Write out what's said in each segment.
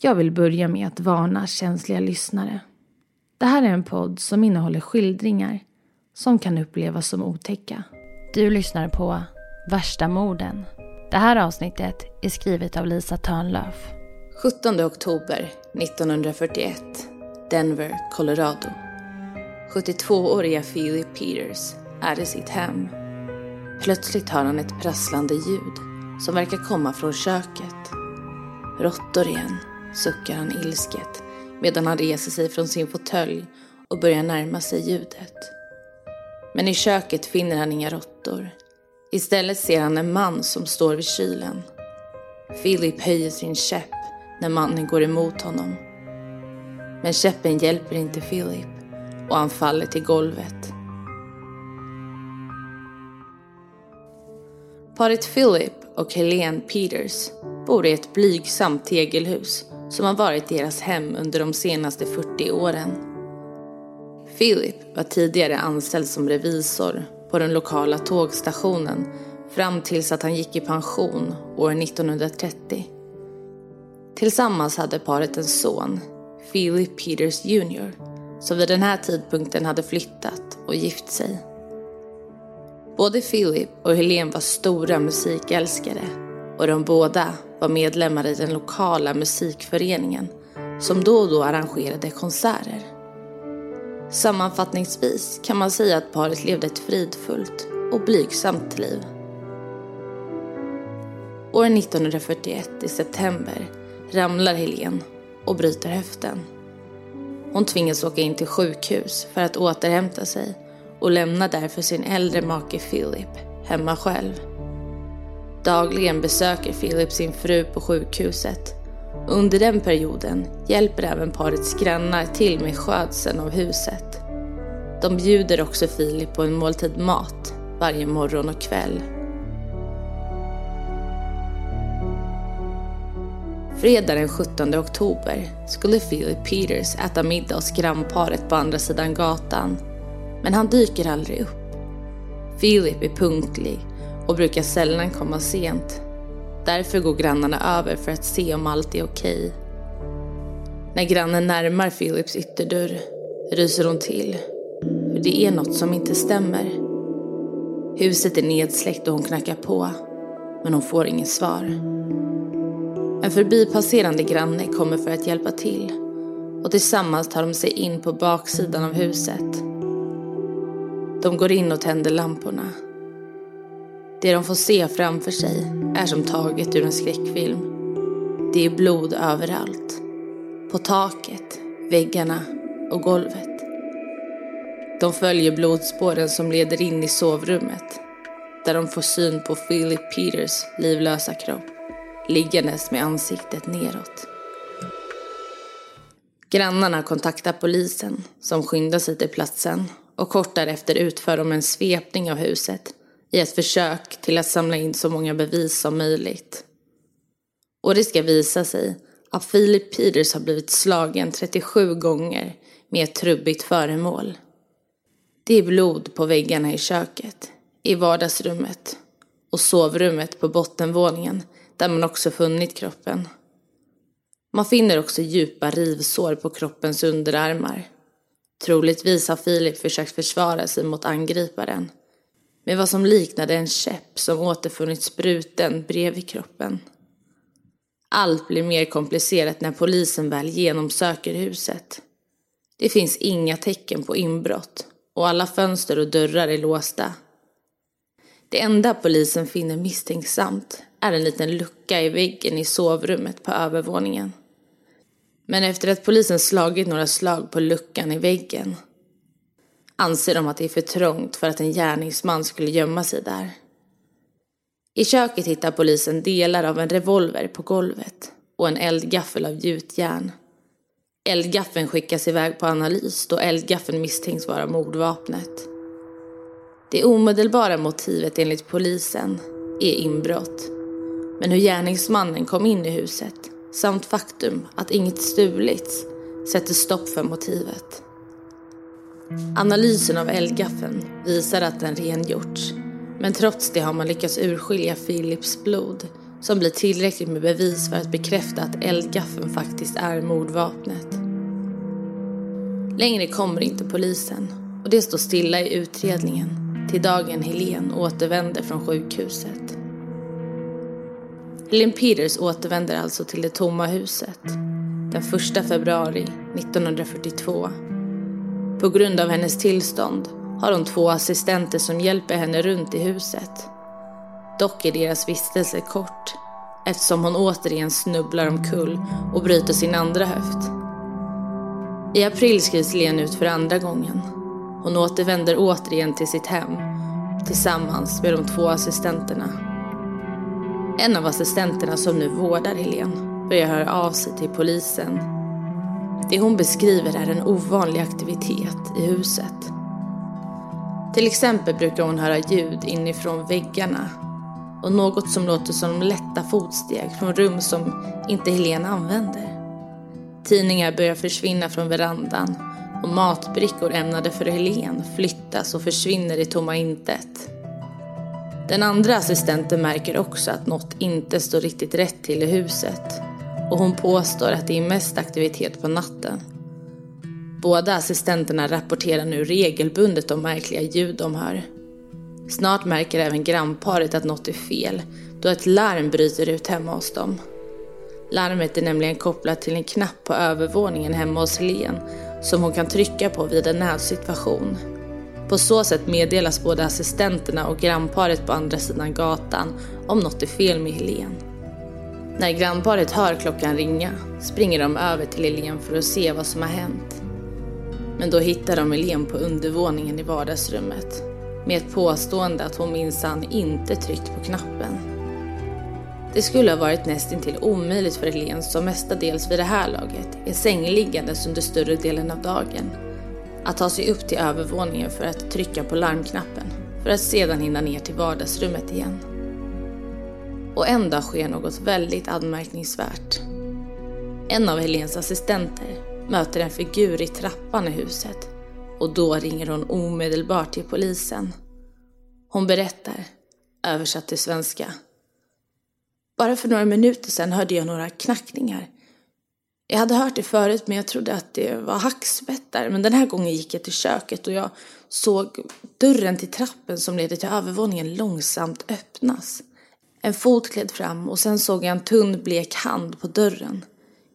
Jag vill börja med att varna känsliga lyssnare. Det här är en podd som innehåller skildringar som kan upplevas som otäcka. Du lyssnar på Värsta morden. Det här avsnittet är skrivet av Lisa Törnlöf. 17 oktober 1941, Denver, Colorado. 72-åriga Philip Peters är i sitt hem. Plötsligt hör han ett prasslande ljud som verkar komma från köket. Råttor igen, suckar han ilsket medan han reser sig från sin fåtölj och börjar närma sig ljudet. Men i köket finner han inga råttor. Istället ser han en man som står vid kylen. Philip höjer sin käpp när mannen går emot honom. Men käppen hjälper inte Philip och han faller till golvet. Paret Philip och Helene Peters bor i ett blygsamt tegelhus som har varit deras hem under de senaste 40 åren. Philip var tidigare anställd som revisor på den lokala tågstationen fram tills att han gick i pension år 1930. Tillsammans hade paret en son, Philip Peters Jr, som vid den här tidpunkten hade flyttat och gift sig. Både Philip och Helene var stora musikälskare och de båda var medlemmar i den lokala musikföreningen som då och då arrangerade konserter. Sammanfattningsvis kan man säga att paret levde ett fridfullt och blygsamt liv. År 1941 i september ramlar Helene och bryter höften. Hon tvingas åka in till sjukhus för att återhämta sig och lämnar därför sin äldre make Philip hemma själv. Dagligen besöker Philip sin fru på sjukhuset. Under den perioden hjälper även parets grannar till med skötseln av huset. De bjuder också Philip på en måltid mat varje morgon och kväll. Fredag den 17 oktober skulle Philip Peters äta middag hos grannparet på andra sidan gatan. Men han dyker aldrig upp. Philip är punktlig och brukar sällan komma sent. Därför går grannarna över för att se om allt är okej. När grannen närmar Philips ytterdörr ryser hon till. För det är något som inte stämmer. Huset är nedsläckt och hon knackar på. Men hon får inget svar. En förbipasserande granne kommer för att hjälpa till. Och tillsammans tar de sig in på baksidan av huset. De går in och tänder lamporna. Det de får se framför sig är som taget ur en skräckfilm. Det är blod överallt. På taket, väggarna och golvet. De följer blodspåren som leder in i sovrummet. Där de får syn på Philip Peters livlösa kropp. Liggandes med ansiktet neråt. Grannarna kontaktar polisen som skyndar sig till platsen och kort därefter utför de en svepning av huset i ett försök till att samla in så många bevis som möjligt. Och det ska visa sig att Philip Peters har blivit slagen 37 gånger med ett trubbigt föremål. Det är blod på väggarna i köket, i vardagsrummet och sovrummet på bottenvåningen där man också funnit kroppen. Man finner också djupa rivsår på kroppens underarmar. Troligtvis har Filip försökt försvara sig mot angriparen med vad som liknade en käpp som återfunnits bruten bredvid kroppen. Allt blir mer komplicerat när polisen väl genomsöker huset. Det finns inga tecken på inbrott och alla fönster och dörrar är låsta. Det enda polisen finner misstänksamt är en liten lucka i väggen i sovrummet på övervåningen. Men efter att polisen slagit några slag på luckan i väggen anser de att det är för trångt för att en gärningsman skulle gömma sig där. I köket hittar polisen delar av en revolver på golvet och en eldgaffel av gjutjärn. Eldgaffeln skickas iväg på analys då eldgaffeln misstänks vara mordvapnet. Det omedelbara motivet enligt polisen är inbrott. Men hur gärningsmannen kom in i huset samt faktum att inget stulits sätter stopp för motivet. Analysen av eldgaffeln visar att den rengjorts men trots det har man lyckats urskilja Philips blod som blir tillräckligt med bevis för att bekräfta att eldgaffeln faktiskt är mordvapnet. Längre kommer inte polisen och det står stilla i utredningen till dagen Helen återvänder från sjukhuset. Lynn Peters återvänder alltså till det tomma huset den 1 februari 1942. På grund av hennes tillstånd har hon två assistenter som hjälper henne runt i huset. Dock är deras vistelse kort eftersom hon återigen snubblar omkull och bryter sin andra höft. I april skrivs Len ut för andra gången. Hon återvänder återigen till sitt hem tillsammans med de två assistenterna. En av assistenterna som nu vårdar Helen börjar höra av sig till polisen. Det hon beskriver är en ovanlig aktivitet i huset. Till exempel brukar hon höra ljud inifrån väggarna och något som låter som lätta fotsteg från rum som inte Helen använder. Tidningar börjar försvinna från verandan och matbrickor ämnade för Helen flyttas och försvinner i tomma intet. Den andra assistenten märker också att något inte står riktigt rätt till i huset och hon påstår att det är mest aktivitet på natten. Båda assistenterna rapporterar nu regelbundet om märkliga ljud de hör. Snart märker även grannparet att något är fel då ett larm bryter ut hemma hos dem. Larmet är nämligen kopplat till en knapp på övervåningen hemma hos Helen som hon kan trycka på vid en nödsituation. På så sätt meddelas både assistenterna och grannparet på andra sidan gatan om något är fel med Helen. När grannparet hör klockan ringa springer de över till Helen för att se vad som har hänt. Men då hittar de Helen på undervåningen i vardagsrummet med ett påstående att hon minsann inte tryckt på knappen. Det skulle ha varit nästintill omöjligt för Helene som mestadels vid det här laget är sängliggandes under större delen av dagen att ta sig upp till övervåningen för att trycka på larmknappen för att sedan hinna ner till vardagsrummet igen. Och en dag sker något väldigt anmärkningsvärt. En av Helens assistenter möter en figur i trappan i huset och då ringer hon omedelbart till polisen. Hon berättar, översatt till svenska. Bara för några minuter sedan hörde jag några knackningar. Jag hade hört det förut men jag trodde att det var hackspettar. Men den här gången gick jag till köket och jag såg dörren till trappen som leder till övervåningen långsamt öppnas. En fot gled fram och sen såg jag en tunn blek hand på dörren.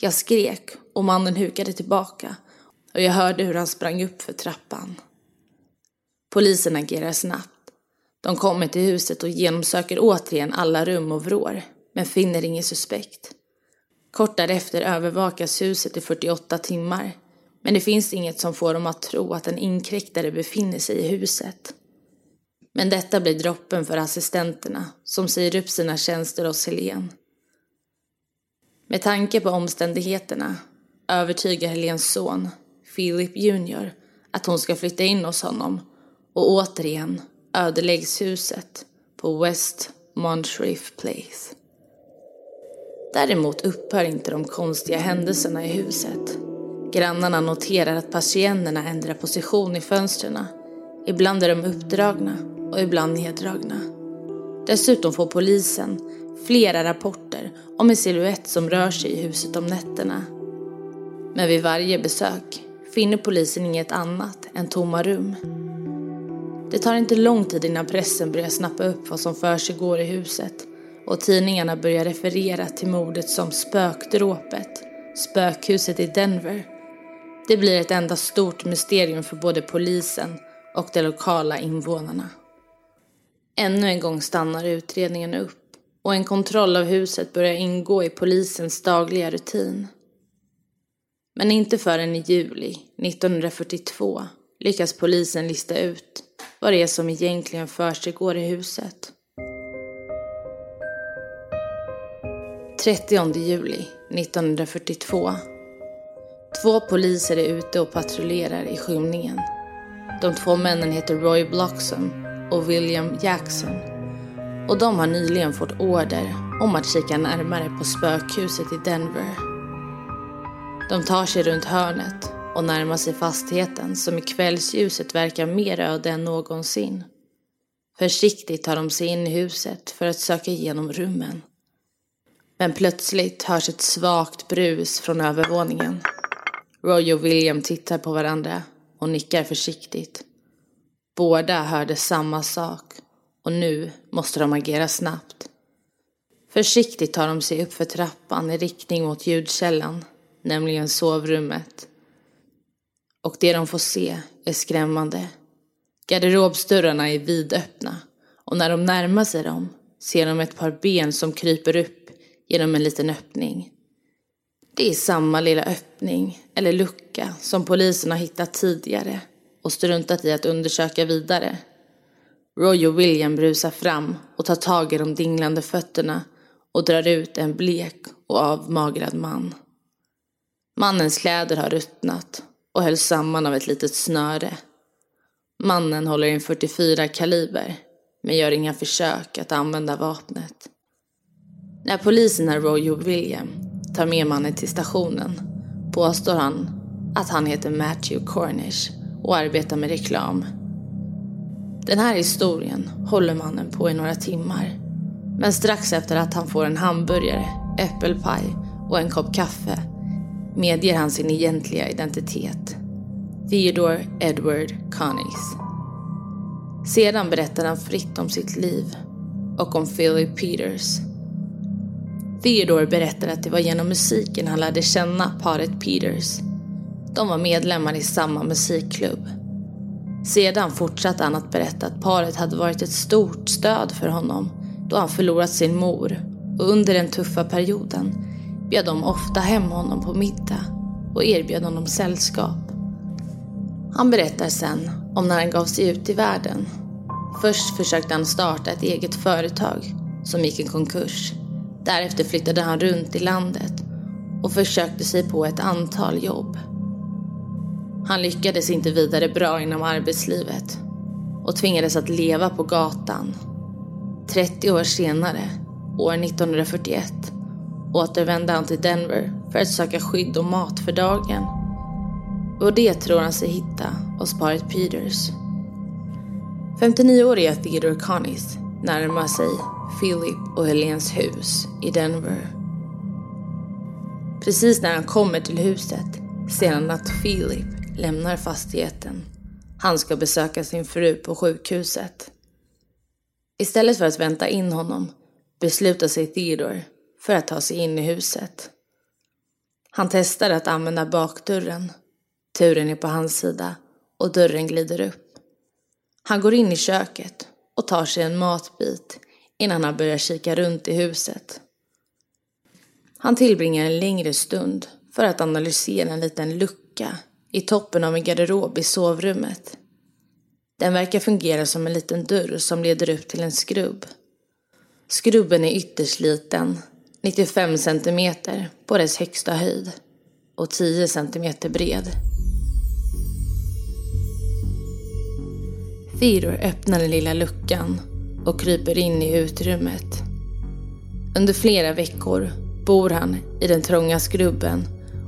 Jag skrek och mannen hukade tillbaka och jag hörde hur han sprang upp för trappan. Polisen agerar snabbt. De kommer till huset och genomsöker återigen alla rum och vrår, men finner ingen suspekt. Kort därefter övervakas huset i 48 timmar, men det finns inget som får dem att tro att en inkräktare befinner sig i huset. Men detta blir droppen för assistenterna som säger upp sina tjänster hos Helen. Med tanke på omständigheterna övertygar Helens son Philip Jr att hon ska flytta in hos honom och återigen ödeläggs huset på West Monshriff Place. Däremot upphör inte de konstiga händelserna i huset. Grannarna noterar att persiennerna ändrar position i fönstren. Ibland är de uppdragna och ibland neddragna. Dessutom får polisen flera rapporter om en siluett som rör sig i huset om nätterna. Men vid varje besök finner polisen inget annat än tomma rum. Det tar inte lång tid innan pressen börjar snappa upp vad som försiggår i huset och tidningarna börjar referera till mordet som spökdråpet, spökhuset i Denver. Det blir ett enda stort mysterium för både polisen och de lokala invånarna. Ännu en gång stannar utredningen upp och en kontroll av huset börjar ingå i polisens dagliga rutin. Men inte förrän i juli 1942 lyckas polisen lista ut vad det är som egentligen försiggår i huset. 30 juli 1942. Två poliser är ute och patrullerar i skymningen. De två männen heter Roy Bloxham och William Jackson. Och de har nyligen fått order om att kika närmare på spökhuset i Denver. De tar sig runt hörnet och närmar sig fastigheten som i kvällsljuset verkar mer öde än någonsin. Försiktigt tar de sig in i huset för att söka igenom rummen. Men plötsligt hörs ett svagt brus från övervåningen. Roy och William tittar på varandra och nickar försiktigt. Båda hörde samma sak och nu måste de agera snabbt. Försiktigt tar de sig upp för trappan i riktning mot ljudkällan, nämligen sovrummet. Och det de får se är skrämmande. Garderobsdörrarna är vidöppna och när de närmar sig dem ser de ett par ben som kryper upp genom en liten öppning. Det är samma lilla öppning, eller lucka, som polisen har hittat tidigare och struntat i att undersöka vidare. Roy och William brusar fram och tar tag i de dinglande fötterna och drar ut en blek och avmagrad man. Mannens kläder har ruttnat och hölls samman av ett litet snöre. Mannen håller en 44 kaliber men gör inga försök att använda vapnet. När polisen Roy och William tar med mannen till stationen påstår han att han heter Matthew Cornish och arbetar med reklam. Den här historien håller mannen på i några timmar. Men strax efter att han får en hamburgare, äppelpaj och en kopp kaffe medger han sin egentliga identitet. Theodore Edward Connings. Sedan berättar han fritt om sitt liv och om Philip Peters. Theodore berättar att det var genom musiken han lärde känna paret Peters. De var medlemmar i samma musikklubb. Sedan fortsatte han att berätta att paret hade varit ett stort stöd för honom då han förlorat sin mor och under den tuffa perioden bjöd de ofta hem honom på middag och erbjöd honom sällskap. Han berättar sen om när han gav sig ut i världen. Först försökte han starta ett eget företag som gick i konkurs. Därefter flyttade han runt i landet och försökte sig på ett antal jobb. Han lyckades inte vidare bra inom arbetslivet och tvingades att leva på gatan. 30 år senare, år 1941, återvände han till Denver för att söka skydd och mat för dagen. Och det tror han sig hitta hos paret Peters. 59-åriga Theodore Connies närmar sig Philip och Helens hus i Denver. Precis när han kommer till huset ser han att Philip lämnar fastigheten. Han ska besöka sin fru på sjukhuset. Istället för att vänta in honom beslutar sig Theodore för att ta sig in i huset. Han testar att använda bakdörren. Turen är på hans sida och dörren glider upp. Han går in i köket och tar sig en matbit innan han börjar kika runt i huset. Han tillbringar en längre stund för att analysera en liten lucka i toppen av en garderob i sovrummet. Den verkar fungera som en liten dörr som leder upp till en skrubb. Skrubben är ytterst liten, 95 centimeter på dess högsta höjd och 10 centimeter bred. Theodore öppnar den lilla luckan och kryper in i utrymmet. Under flera veckor bor han i den trånga skrubben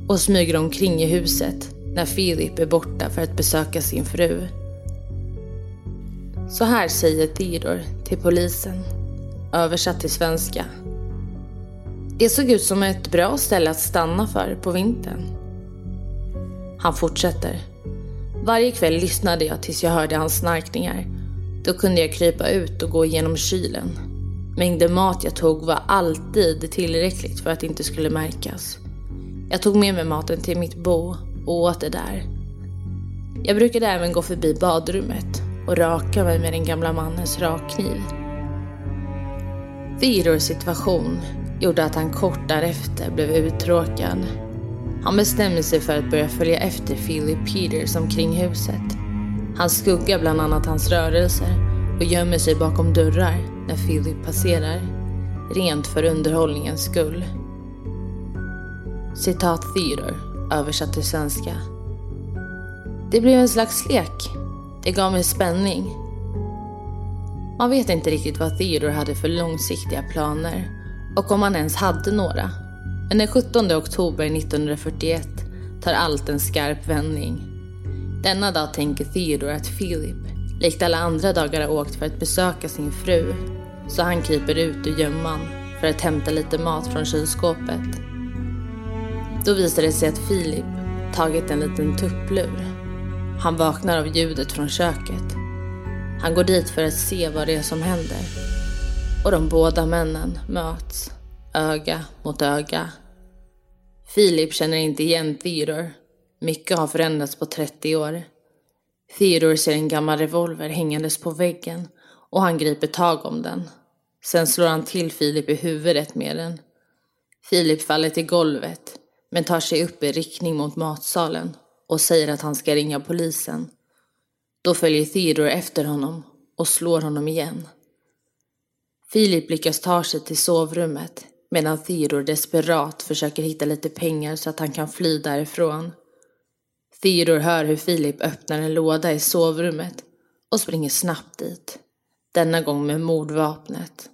och smyger omkring i huset när Philip är borta för att besöka sin fru. Så här säger Theodore till polisen, översatt till svenska. Det såg ut som ett bra ställe att stanna för på vintern. Han fortsätter. Varje kväll lyssnade jag tills jag hörde hans snarkningar. Då kunde jag krypa ut och gå igenom kylen. Mängden mat jag tog var alltid tillräckligt för att det inte skulle märkas. Jag tog med mig maten till mitt bo och åt det där. Jag brukade även gå förbi badrummet och raka mig med den gamla mannens rakkniv. Theodores situation gjorde att han kort därefter blev uttråkad. Han bestämde sig för att börja följa efter Philip Peters omkring huset. Han skuggar bland annat hans rörelser och gömmer sig bakom dörrar när Philip passerar, rent för underhållningens skull. Citat Theodore, översatt till svenska. Det blev en slags lek. Det gav mig spänning. Man vet inte riktigt vad Theodore hade för långsiktiga planer och om han ens hade några. Men den 17 oktober 1941 tar allt en skarp vändning. Denna dag tänker Theodore att Philip, likt alla andra dagar har åkt för att besöka sin fru, så han kryper ut ur gömman för att hämta lite mat från kylskåpet. Då visar det sig att Philip tagit en liten tupplur. Han vaknar av ljudet från köket. Han går dit för att se vad det är som händer. Och de båda männen möts, öga mot öga. Philip känner inte igen Theodore. Mycket har förändrats på 30 år. Theodore ser en gammal revolver hängandes på väggen och han griper tag om den. Sen slår han till Filip i huvudet med den. Filip faller till golvet men tar sig upp i riktning mot matsalen och säger att han ska ringa polisen. Då följer Theodore efter honom och slår honom igen. Filip lyckas ta sig till sovrummet medan Theodore desperat försöker hitta lite pengar så att han kan fly därifrån. Theodor hör hur Filip öppnar en låda i sovrummet och springer snabbt dit. Denna gång med mordvapnet.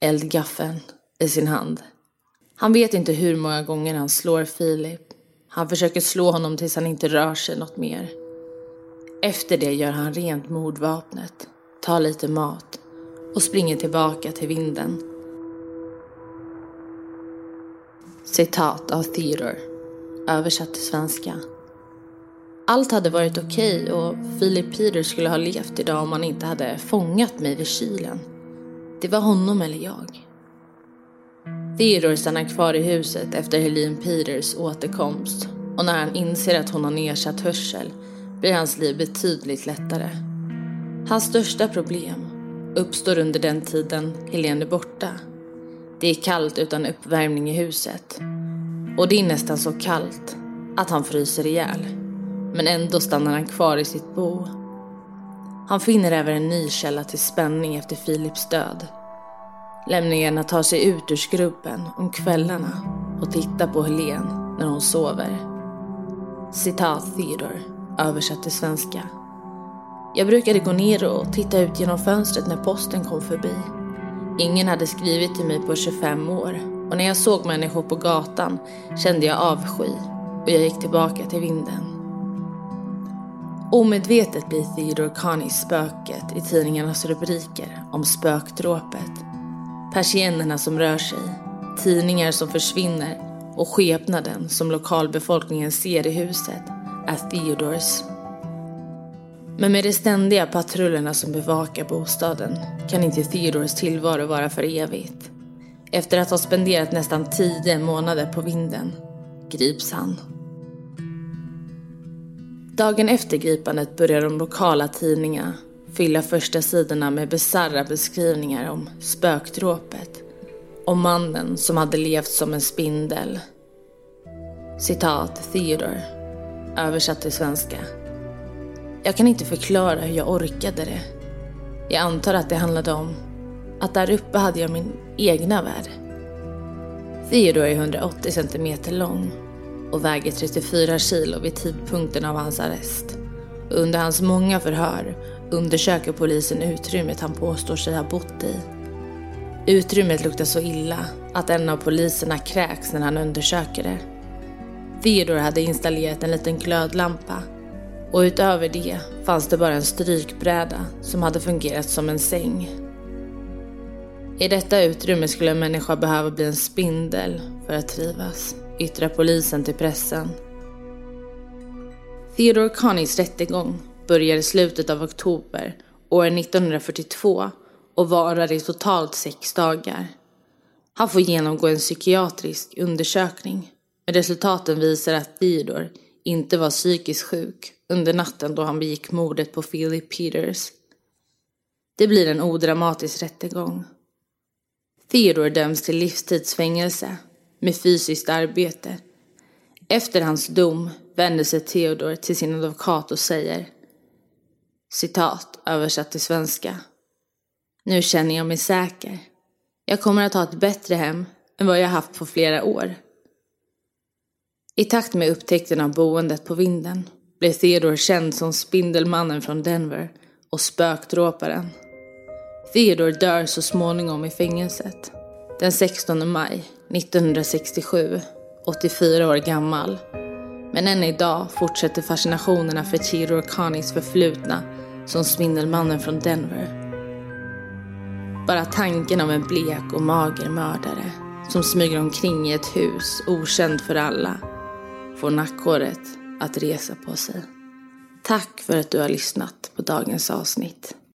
Eldgaffeln i sin hand. Han vet inte hur många gånger han slår Filip. Han försöker slå honom tills han inte rör sig något mer. Efter det gör han rent mordvapnet, tar lite mat och springer tillbaka till vinden. Citat av Theodore, översatt till svenska. Allt hade varit okej okay och Philip Peter skulle ha levt idag om han inte hade fångat mig vid kylen. Det var honom eller jag. Theodore stannar kvar i huset efter Helene Peters återkomst och när han inser att hon har nedsatt hörsel blir hans liv betydligt lättare. Hans största problem uppstår under den tiden Helene är borta. Det är kallt utan uppvärmning i huset. Och det är nästan så kallt att han fryser ihjäl. Men ändå stannar han kvar i sitt bo. Han finner även en ny källa till spänning efter Philips död. Lämningarna tar sig ut ur skrubben om kvällarna och tittar på Helen när hon sover. Citat Theodore, översatt till svenska. Jag brukade gå ner och titta ut genom fönstret när posten kom förbi. Ingen hade skrivit till mig på 25 år och när jag såg människor på gatan kände jag avsky och jag gick tillbaka till vinden. Omedvetet blir Theodore Connie spöket i tidningarnas rubriker om spökdråpet. Persiennerna som rör sig, tidningar som försvinner och skepnaden som lokalbefolkningen ser i huset är Theodores. Men med de ständiga patrullerna som bevakar bostaden kan inte Theodores tillvaro vara för evigt. Efter att ha spenderat nästan tio månader på vinden grips han. Dagen efter gripandet börjar de lokala tidningarna fylla första sidorna med bizarra beskrivningar om spökdråpet och mannen som hade levt som en spindel. Citat Theodore, översatt till svenska. Jag kan inte förklara hur jag orkade det. Jag antar att det handlade om att där uppe hade jag min egna värld. Theodore är 180 centimeter lång och väger 34 kilo vid tidpunkten av hans arrest. Under hans många förhör undersöker polisen utrymmet han påstår sig ha bott i. Utrymmet luktar så illa att en av poliserna kräks när han undersöker det. Theodore hade installerat en liten glödlampa och utöver det fanns det bara en strykbräda som hade fungerat som en säng. I detta utrymme skulle en människa behöva bli en spindel för att trivas, yttrar polisen till pressen. Theodore Conneys rättegång börjar i slutet av oktober år 1942 och varar i totalt sex dagar. Han får genomgå en psykiatrisk undersökning men resultaten visar att Theodore inte var psykiskt sjuk under natten då han begick mordet på Philip Peters. Det blir en odramatisk rättegång. Theodore döms till livstidsfängelse med fysiskt arbete. Efter hans dom vänder sig Theodor till sin advokat och säger citat översatt till svenska. Nu känner jag mig säker. Jag kommer att ha ett bättre hem än vad jag haft på flera år. I takt med upptäckten av boendet på vinden blev Theodore känd som Spindelmannen från Denver och spökdråparen. Theodore dör så småningom i fängelset. Den 16 maj 1967, 84 år gammal. Men än idag fortsätter fascinationerna för Chiro Connies förflutna som Spindelmannen från Denver. Bara tanken av en blek och mager mördare som smyger omkring i ett hus okänd för alla får nackhåret att resa på sig. Tack för att du har lyssnat på dagens avsnitt.